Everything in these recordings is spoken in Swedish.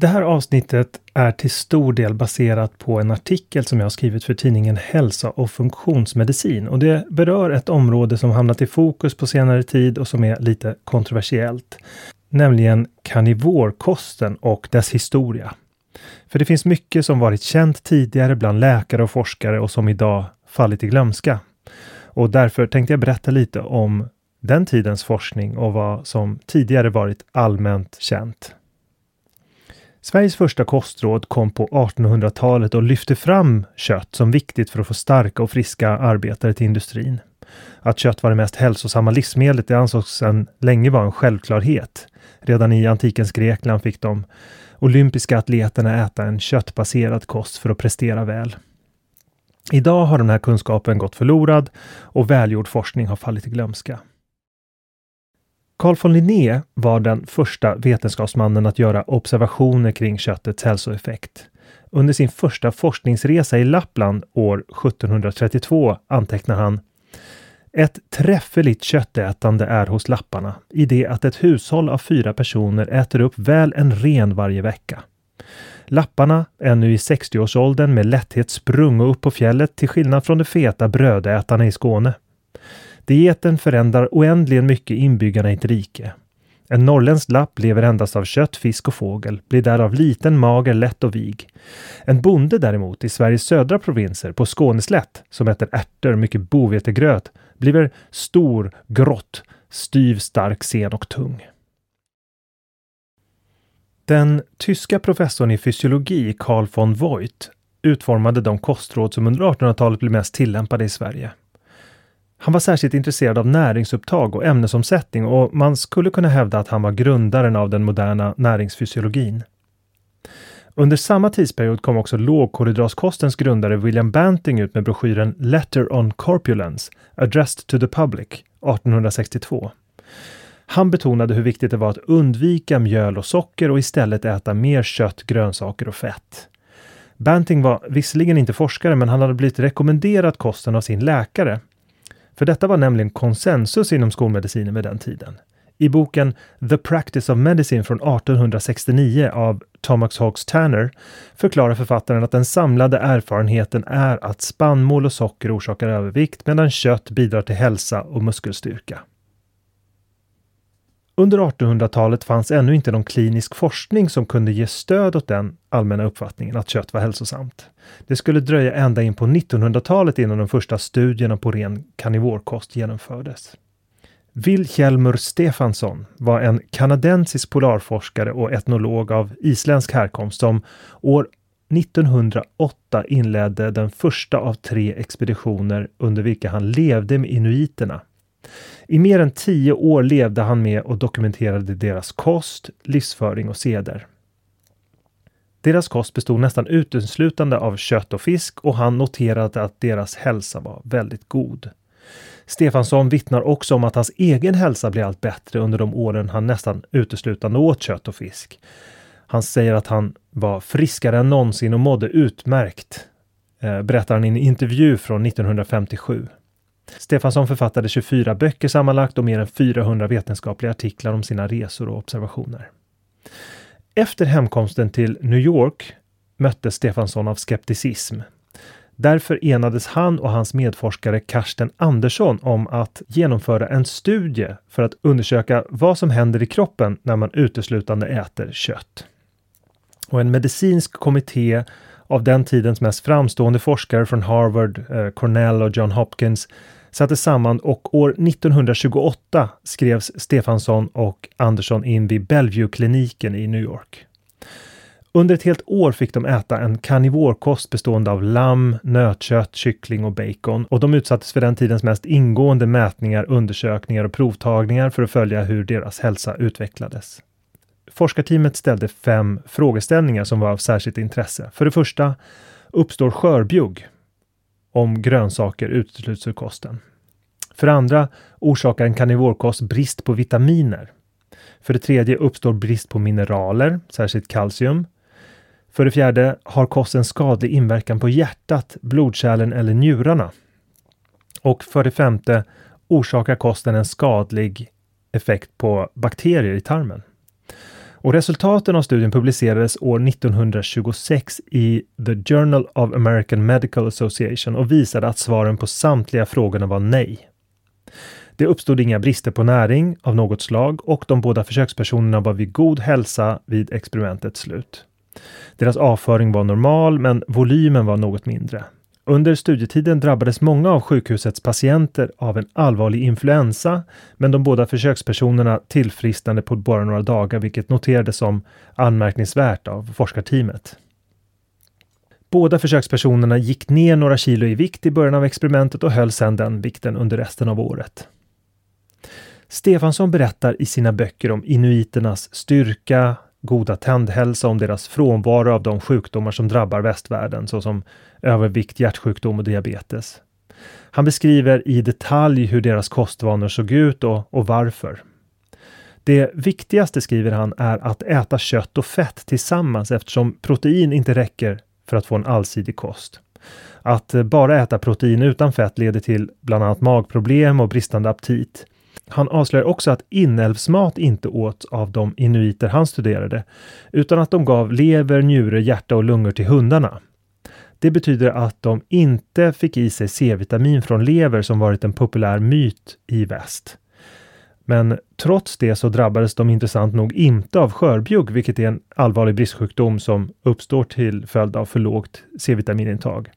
Det här avsnittet är till stor del baserat på en artikel som jag har skrivit för tidningen Hälsa och funktionsmedicin och det berör ett område som hamnat i fokus på senare tid och som är lite kontroversiellt. Nämligen karnivorkosten och dess historia. För det finns mycket som varit känt tidigare bland läkare och forskare och som idag fallit i glömska. Och därför tänkte jag berätta lite om den tidens forskning och vad som tidigare varit allmänt känt. Sveriges första kostråd kom på 1800-talet och lyfte fram kött som viktigt för att få starka och friska arbetare till industrin. Att kött var det mest hälsosamma livsmedlet det ansågs sedan länge vara en självklarhet. Redan i antikens Grekland fick de olympiska atleterna äta en köttbaserad kost för att prestera väl. Idag har den här kunskapen gått förlorad och välgjord forskning har fallit i glömska. Carl von Linné var den första vetenskapsmannen att göra observationer kring köttets hälsoeffekt. Under sin första forskningsresa i Lappland år 1732 antecknar han ett träffeligt köttätande är hos lapparna i det att ett hushåll av fyra personer äter upp väl en ren varje vecka. Lapparna, ännu i 60-årsåldern med lätthet sprungo upp på fjället till skillnad från de feta brödätarna i Skåne. Dieten förändrar oändligen mycket inbyggarna i ett rike. En norrländsk lapp lever endast av kött, fisk och fågel, blir därav liten, mager, lätt och vig. En bonde däremot i Sveriges södra provinser på Skåneslätt, som äter ärtor, mycket bovetegröt, blir stor, grått, styv, stark, sen och tung. Den tyska professorn i fysiologi Carl von Voigt utformade de kostråd som under 1800-talet blev mest tillämpade i Sverige. Han var särskilt intresserad av näringsupptag och ämnesomsättning och man skulle kunna hävda att han var grundaren av den moderna näringsfysiologin. Under samma tidsperiod kom också lågkolhydratkostens grundare William Banting ut med broschyren Letter on Corpulence, Addressed to the Public 1862. Han betonade hur viktigt det var att undvika mjöl och socker och istället äta mer kött, grönsaker och fett. Banting var visserligen inte forskare, men han hade blivit rekommenderat kosten av sin läkare för detta var nämligen konsensus inom skolmedicinen vid den tiden. I boken The Practice of Medicine från 1869 av Thomas Hawks Tanner förklarar författaren att den samlade erfarenheten är att spannmål och socker orsakar övervikt medan kött bidrar till hälsa och muskelstyrka. Under 1800-talet fanns ännu inte någon klinisk forskning som kunde ge stöd åt den allmänna uppfattningen att kött var hälsosamt. Det skulle dröja ända in på 1900-talet innan de första studierna på ren karnivorkost genomfördes. Wilhelmur Stefansson var en kanadensisk polarforskare och etnolog av isländsk härkomst som år 1908 inledde den första av tre expeditioner under vilka han levde med inuiterna. I mer än tio år levde han med och dokumenterade deras kost, livsföring och seder. Deras kost bestod nästan uteslutande av kött och fisk och han noterade att deras hälsa var väldigt god. Stefansson vittnar också om att hans egen hälsa blev allt bättre under de åren han nästan uteslutande åt kött och fisk. Han säger att han var friskare än någonsin och mådde utmärkt, eh, berättar han i en intervju från 1957. Stefansson författade 24 böcker sammanlagt och mer än 400 vetenskapliga artiklar om sina resor och observationer. Efter hemkomsten till New York möttes Stefansson av skepticism. Därför enades han och hans medforskare Karsten Andersson om att genomföra en studie för att undersöka vad som händer i kroppen när man uteslutande äter kött. Och en medicinsk kommitté av den tidens mest framstående forskare från Harvard, eh, Cornell och John Hopkins sattes samman och år 1928 skrevs Stefansson och Andersson in vid Bellevue-kliniken i New York. Under ett helt år fick de äta en karnivorkost bestående av lamm, nötkött, kyckling och bacon och de utsattes för den tidens mest ingående mätningar, undersökningar och provtagningar för att följa hur deras hälsa utvecklades. Forskarteamet ställde fem frågeställningar som var av särskilt intresse. För det första, uppstår skörbjugg om grönsaker utesluts ur kosten? För det andra orsakar en karnivorkost brist på vitaminer. För det tredje uppstår brist på mineraler, särskilt kalcium. För det fjärde har kosten skadlig inverkan på hjärtat, blodkärlen eller njurarna. Och för det femte orsakar kosten en skadlig effekt på bakterier i tarmen. Och resultaten av studien publicerades år 1926 i The Journal of American Medical Association och visade att svaren på samtliga frågorna var nej. Det uppstod inga brister på näring av något slag och de båda försökspersonerna var vid god hälsa vid experimentets slut. Deras avföring var normal, men volymen var något mindre. Under studietiden drabbades många av sjukhusets patienter av en allvarlig influensa, men de båda försökspersonerna tillfrisknade på bara några dagar, vilket noterades som anmärkningsvärt av forskarteamet. Båda försökspersonerna gick ner några kilo i vikt i början av experimentet och höll sedan den vikten under resten av året. Stefansson berättar i sina böcker om inuiternas styrka, goda tändhälsa, om deras frånvaro av de sjukdomar som drabbar västvärlden såsom övervikt, hjärtsjukdom och diabetes. Han beskriver i detalj hur deras kostvanor såg ut och, och varför. Det viktigaste, skriver han, är att äta kött och fett tillsammans eftersom protein inte räcker för att få en allsidig kost. Att bara äta protein utan fett leder till bland annat magproblem och bristande aptit. Han avslöjar också att inälvsmat inte åt av de inuiter han studerade, utan att de gav lever, njure, hjärta och lungor till hundarna. Det betyder att de inte fick i sig C-vitamin från lever som varit en populär myt i väst. Men trots det så drabbades de intressant nog inte av skörbjugg, vilket är en allvarlig bristsjukdom som uppstår till följd av för lågt C-vitaminintag.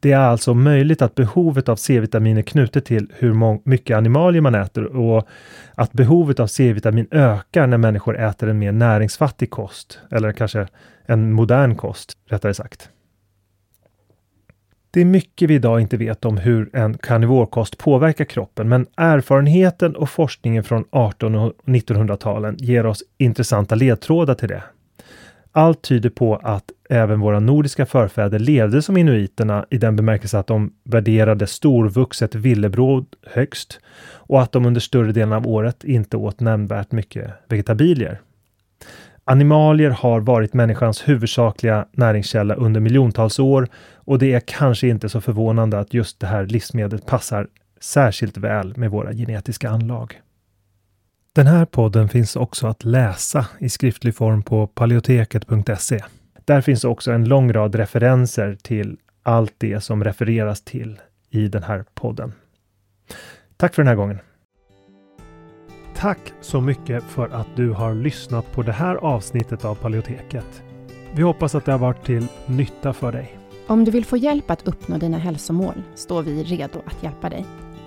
Det är alltså möjligt att behovet av C-vitamin är knutet till hur mycket animalier man äter och att behovet av C-vitamin ökar när människor äter en mer näringsfattig kost, eller kanske en modern kost, rättare sagt. Det är mycket vi idag inte vet om hur en karnivorkost påverkar kroppen, men erfarenheten och forskningen från 1800 och 1900-talen ger oss intressanta ledtrådar till det. Allt tyder på att även våra nordiska förfäder levde som inuiterna i den bemärkelse att de värderade storvuxet villebråd högst och att de under större delen av året inte åt nämnvärt mycket vegetabilier. Animalier har varit människans huvudsakliga näringskälla under miljontals år och det är kanske inte så förvånande att just det här livsmedlet passar särskilt väl med våra genetiska anlag. Den här podden finns också att läsa i skriftlig form på paleoteket.se. Där finns också en lång rad referenser till allt det som refereras till i den här podden. Tack för den här gången. Tack så mycket för att du har lyssnat på det här avsnittet av Paleoteket. Vi hoppas att det har varit till nytta för dig. Om du vill få hjälp att uppnå dina hälsomål står vi redo att hjälpa dig.